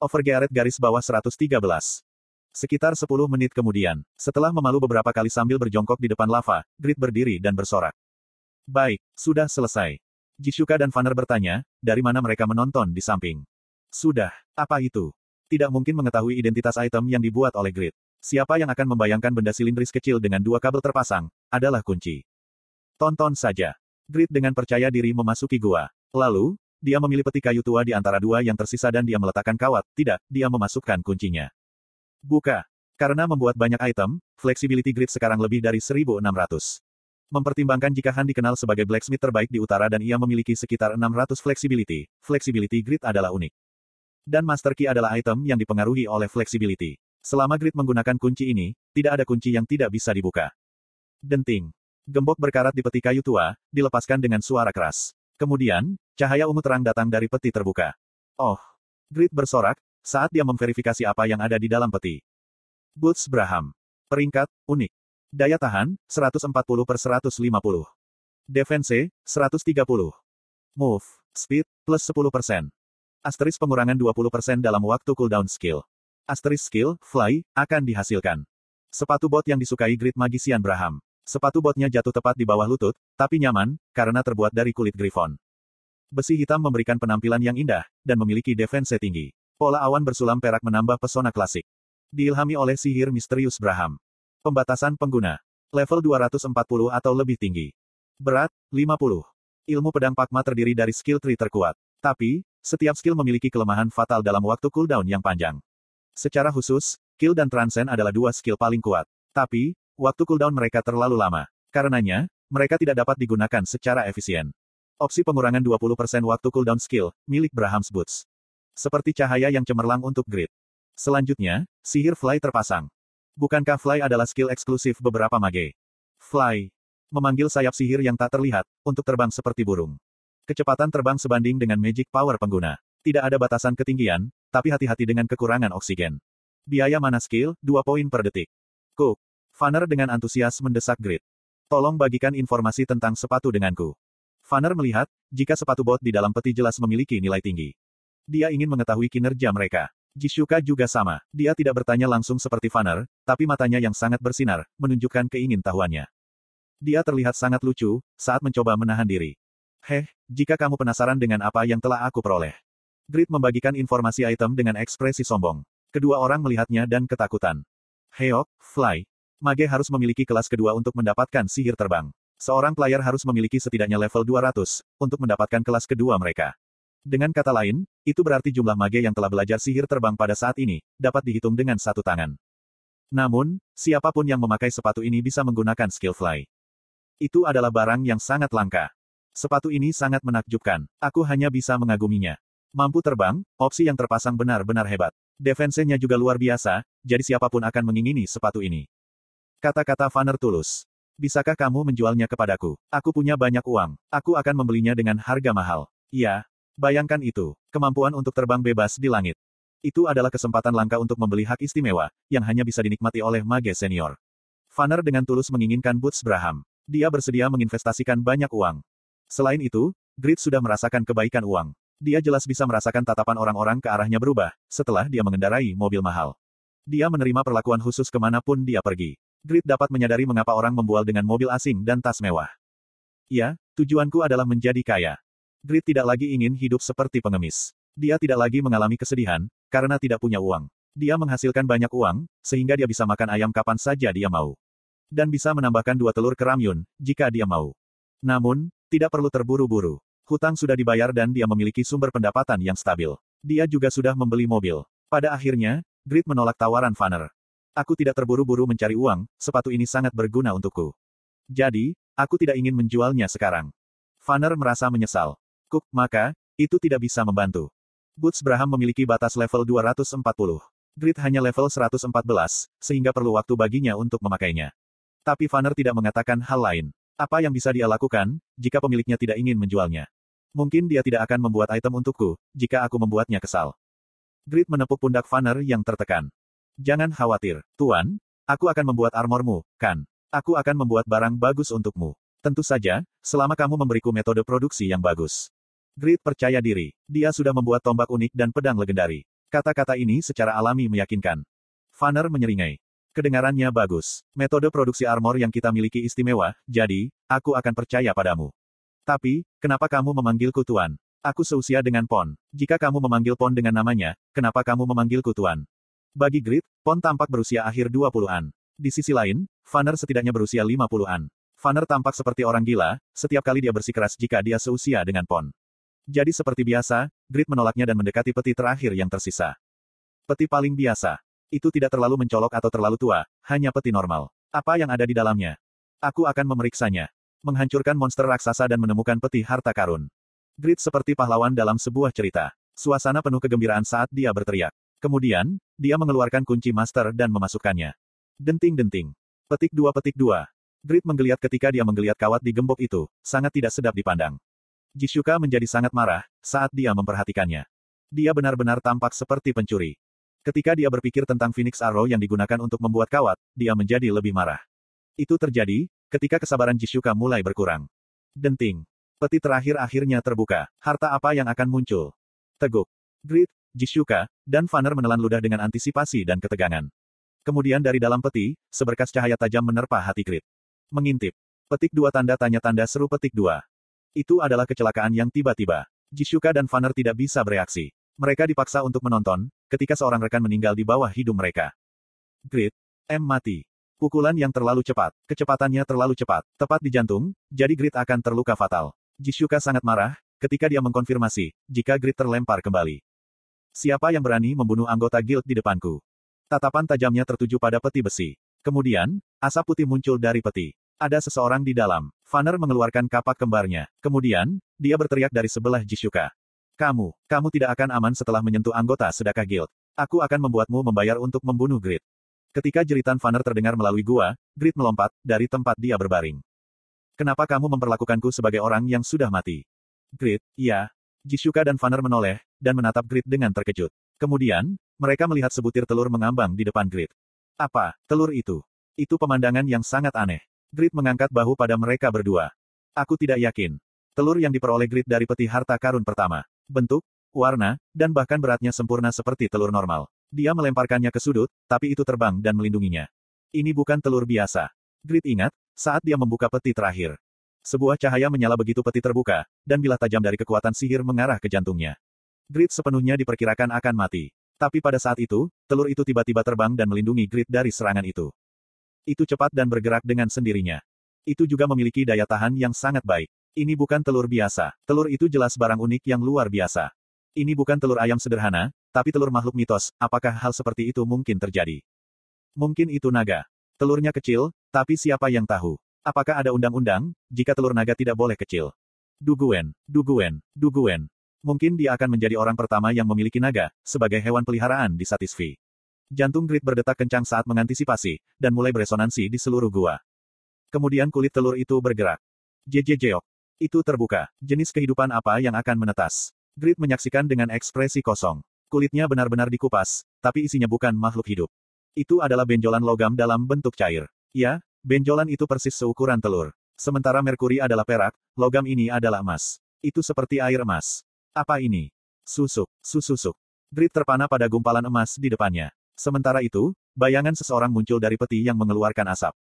Overgearet garis bawah 113. Sekitar 10 menit kemudian, setelah memalu beberapa kali sambil berjongkok di depan lava, Grid berdiri dan bersorak. Baik, sudah selesai. Jishuka dan Vanner bertanya, dari mana mereka menonton di samping. Sudah, apa itu? Tidak mungkin mengetahui identitas item yang dibuat oleh Grid. Siapa yang akan membayangkan benda silindris kecil dengan dua kabel terpasang, adalah kunci. Tonton saja. Grid dengan percaya diri memasuki gua. Lalu, dia memilih peti kayu tua di antara dua yang tersisa dan dia meletakkan kawat, tidak, dia memasukkan kuncinya. Buka. Karena membuat banyak item, flexibility grid sekarang lebih dari 1600. Mempertimbangkan jika Han dikenal sebagai blacksmith terbaik di utara dan ia memiliki sekitar 600 flexibility, flexibility grid adalah unik. Dan master key adalah item yang dipengaruhi oleh flexibility. Selama grid menggunakan kunci ini, tidak ada kunci yang tidak bisa dibuka. Denting. Gembok berkarat di peti kayu tua, dilepaskan dengan suara keras. Kemudian, cahaya ungu terang datang dari peti terbuka. Oh. Grid bersorak, saat dia memverifikasi apa yang ada di dalam peti. Boots Braham. Peringkat, unik. Daya tahan, 140 per 150. Defense, 130. Move, speed, plus 10%. Asteris pengurangan 20% dalam waktu cooldown skill. Asteris skill, fly, akan dihasilkan. Sepatu bot yang disukai Grid Magician Braham. Sepatu botnya jatuh tepat di bawah lutut, tapi nyaman, karena terbuat dari kulit griffon. Besi hitam memberikan penampilan yang indah, dan memiliki defense tinggi. Pola awan bersulam perak menambah pesona klasik. Diilhami oleh sihir misterius Braham. Pembatasan pengguna. Level 240 atau lebih tinggi. Berat, 50. Ilmu pedang Pakma terdiri dari skill tree terkuat. Tapi, setiap skill memiliki kelemahan fatal dalam waktu cooldown yang panjang. Secara khusus, kill dan transcend adalah dua skill paling kuat. Tapi, waktu cooldown mereka terlalu lama. Karenanya, mereka tidak dapat digunakan secara efisien. Opsi pengurangan 20% waktu cooldown skill, milik Braham's Boots. Seperti cahaya yang cemerlang untuk grid. Selanjutnya, sihir Fly terpasang. Bukankah Fly adalah skill eksklusif beberapa mage? Fly. Memanggil sayap sihir yang tak terlihat, untuk terbang seperti burung. Kecepatan terbang sebanding dengan magic power pengguna. Tidak ada batasan ketinggian, tapi hati-hati dengan kekurangan oksigen. Biaya mana skill, 2 poin per detik. Cook. Fanner dengan antusias mendesak Grid. Tolong bagikan informasi tentang sepatu denganku. Fanner melihat, jika sepatu bot di dalam peti jelas memiliki nilai tinggi. Dia ingin mengetahui kinerja mereka. Jishuka juga sama. Dia tidak bertanya langsung seperti Fanner, tapi matanya yang sangat bersinar, menunjukkan keingintahuannya. Dia terlihat sangat lucu, saat mencoba menahan diri. Heh, jika kamu penasaran dengan apa yang telah aku peroleh. Grid membagikan informasi item dengan ekspresi sombong. Kedua orang melihatnya dan ketakutan. Heok, Fly. Mage harus memiliki kelas kedua untuk mendapatkan sihir terbang. Seorang player harus memiliki setidaknya level 200, untuk mendapatkan kelas kedua mereka. Dengan kata lain, itu berarti jumlah mage yang telah belajar sihir terbang pada saat ini, dapat dihitung dengan satu tangan. Namun, siapa pun yang memakai sepatu ini bisa menggunakan skill fly. Itu adalah barang yang sangat langka. Sepatu ini sangat menakjubkan. Aku hanya bisa mengaguminya. Mampu terbang, opsi yang terpasang benar-benar hebat. Defense-nya juga luar biasa, jadi siapa pun akan mengingini sepatu ini. Kata-kata Vanner tulus. Bisakah kamu menjualnya kepadaku? Aku punya banyak uang. Aku akan membelinya dengan harga mahal. Ya, Bayangkan itu, kemampuan untuk terbang bebas di langit. Itu adalah kesempatan langka untuk membeli hak istimewa, yang hanya bisa dinikmati oleh mage senior. Fanner dengan tulus menginginkan Boots Braham. Dia bersedia menginvestasikan banyak uang. Selain itu, Grid sudah merasakan kebaikan uang. Dia jelas bisa merasakan tatapan orang-orang ke arahnya berubah, setelah dia mengendarai mobil mahal. Dia menerima perlakuan khusus ke mana pun dia pergi. Grid dapat menyadari mengapa orang membual dengan mobil asing dan tas mewah. Ya, tujuanku adalah menjadi kaya. Grid tidak lagi ingin hidup seperti pengemis. Dia tidak lagi mengalami kesedihan, karena tidak punya uang. Dia menghasilkan banyak uang, sehingga dia bisa makan ayam kapan saja dia mau. Dan bisa menambahkan dua telur ke ramyun, jika dia mau. Namun, tidak perlu terburu-buru. Hutang sudah dibayar dan dia memiliki sumber pendapatan yang stabil. Dia juga sudah membeli mobil. Pada akhirnya, Grid menolak tawaran Vanner. Aku tidak terburu-buru mencari uang, sepatu ini sangat berguna untukku. Jadi, aku tidak ingin menjualnya sekarang. Vanner merasa menyesal. Cook, maka, itu tidak bisa membantu. Boots Braham memiliki batas level 240. Grid hanya level 114, sehingga perlu waktu baginya untuk memakainya. Tapi Vanner tidak mengatakan hal lain. Apa yang bisa dia lakukan, jika pemiliknya tidak ingin menjualnya? Mungkin dia tidak akan membuat item untukku, jika aku membuatnya kesal. Grid menepuk pundak Vanner yang tertekan. Jangan khawatir, Tuan. Aku akan membuat armormu, kan? Aku akan membuat barang bagus untukmu. Tentu saja, selama kamu memberiku metode produksi yang bagus. Grid percaya diri. Dia sudah membuat tombak unik dan pedang legendari. Kata-kata ini secara alami meyakinkan. Vanner menyeringai. Kedengarannya bagus. Metode produksi armor yang kita miliki istimewa, jadi, aku akan percaya padamu. Tapi, kenapa kamu memanggilku Tuan? Aku seusia dengan Pon. Jika kamu memanggil Pon dengan namanya, kenapa kamu memanggilku Tuan? Bagi Grit, Pon tampak berusia akhir 20-an. Di sisi lain, Vanner setidaknya berusia 50-an. Vanner tampak seperti orang gila, setiap kali dia bersikeras jika dia seusia dengan Pon. Jadi seperti biasa, Grit menolaknya dan mendekati peti terakhir yang tersisa. Peti paling biasa. Itu tidak terlalu mencolok atau terlalu tua, hanya peti normal. Apa yang ada di dalamnya? Aku akan memeriksanya. Menghancurkan monster raksasa dan menemukan peti harta karun. Grit seperti pahlawan dalam sebuah cerita. Suasana penuh kegembiraan saat dia berteriak. Kemudian, dia mengeluarkan kunci master dan memasukkannya. Denting-denting. Petik dua petik dua. Grit menggeliat ketika dia menggeliat kawat di gembok itu, sangat tidak sedap dipandang. Jishuka menjadi sangat marah, saat dia memperhatikannya. Dia benar-benar tampak seperti pencuri. Ketika dia berpikir tentang Phoenix Arrow yang digunakan untuk membuat kawat, dia menjadi lebih marah. Itu terjadi, ketika kesabaran Jishuka mulai berkurang. Denting. Peti terakhir akhirnya terbuka. Harta apa yang akan muncul? Teguk. Grit, Jishuka, dan Vanner menelan ludah dengan antisipasi dan ketegangan. Kemudian dari dalam peti, seberkas cahaya tajam menerpa hati Grit. Mengintip. Petik dua tanda tanya tanda seru petik dua. Itu adalah kecelakaan yang tiba-tiba. Jishuka dan Vanner tidak bisa bereaksi. Mereka dipaksa untuk menonton, ketika seorang rekan meninggal di bawah hidung mereka. Grit, M mati. Pukulan yang terlalu cepat. Kecepatannya terlalu cepat. Tepat di jantung, jadi Grit akan terluka fatal. Jishuka sangat marah, ketika dia mengkonfirmasi, jika Grit terlempar kembali. Siapa yang berani membunuh anggota guild di depanku? Tatapan tajamnya tertuju pada peti besi. Kemudian, asap putih muncul dari peti. Ada seseorang di dalam. Vanner mengeluarkan kapak kembarnya. Kemudian, dia berteriak dari sebelah Jishuka. Kamu, kamu tidak akan aman setelah menyentuh anggota sedekah guild. Aku akan membuatmu membayar untuk membunuh Grit. Ketika jeritan Vanner terdengar melalui gua, Grit melompat, dari tempat dia berbaring. Kenapa kamu memperlakukanku sebagai orang yang sudah mati? Grit, iya. Jishuka dan Vanner menoleh, dan menatap Grit dengan terkejut. Kemudian, mereka melihat sebutir telur mengambang di depan Grit. Apa, telur itu? Itu pemandangan yang sangat aneh. Grit mengangkat bahu pada mereka berdua. Aku tidak yakin. Telur yang diperoleh Grit dari peti harta karun pertama bentuk, warna, dan bahkan beratnya sempurna seperti telur normal. Dia melemparkannya ke sudut, tapi itu terbang dan melindunginya. Ini bukan telur biasa. Grit ingat, saat dia membuka peti terakhir. Sebuah cahaya menyala begitu peti terbuka, dan bilah tajam dari kekuatan sihir mengarah ke jantungnya. Grit sepenuhnya diperkirakan akan mati. Tapi pada saat itu, telur itu tiba-tiba terbang dan melindungi Grit dari serangan itu. Itu cepat dan bergerak dengan sendirinya. Itu juga memiliki daya tahan yang sangat baik. Ini bukan telur biasa. Telur itu jelas barang unik yang luar biasa. Ini bukan telur ayam sederhana, tapi telur makhluk mitos. Apakah hal seperti itu mungkin terjadi? Mungkin itu naga. Telurnya kecil, tapi siapa yang tahu? Apakah ada undang-undang, jika telur naga tidak boleh kecil? Duguen, Duguen, Duguen. Mungkin dia akan menjadi orang pertama yang memiliki naga, sebagai hewan peliharaan di Satisfi. Jantung Grit berdetak kencang saat mengantisipasi, dan mulai beresonansi di seluruh gua. Kemudian kulit telur itu bergerak. Jejejeok. Itu terbuka. Jenis kehidupan apa yang akan menetas? Grit menyaksikan dengan ekspresi kosong. Kulitnya benar-benar dikupas, tapi isinya bukan makhluk hidup. Itu adalah benjolan logam dalam bentuk cair. Ya, benjolan itu persis seukuran telur. Sementara Merkuri adalah perak, logam ini adalah emas. Itu seperti air emas. Apa ini? Susuk, sususuk. Grit terpana pada gumpalan emas di depannya. Sementara itu, bayangan seseorang muncul dari peti yang mengeluarkan asap.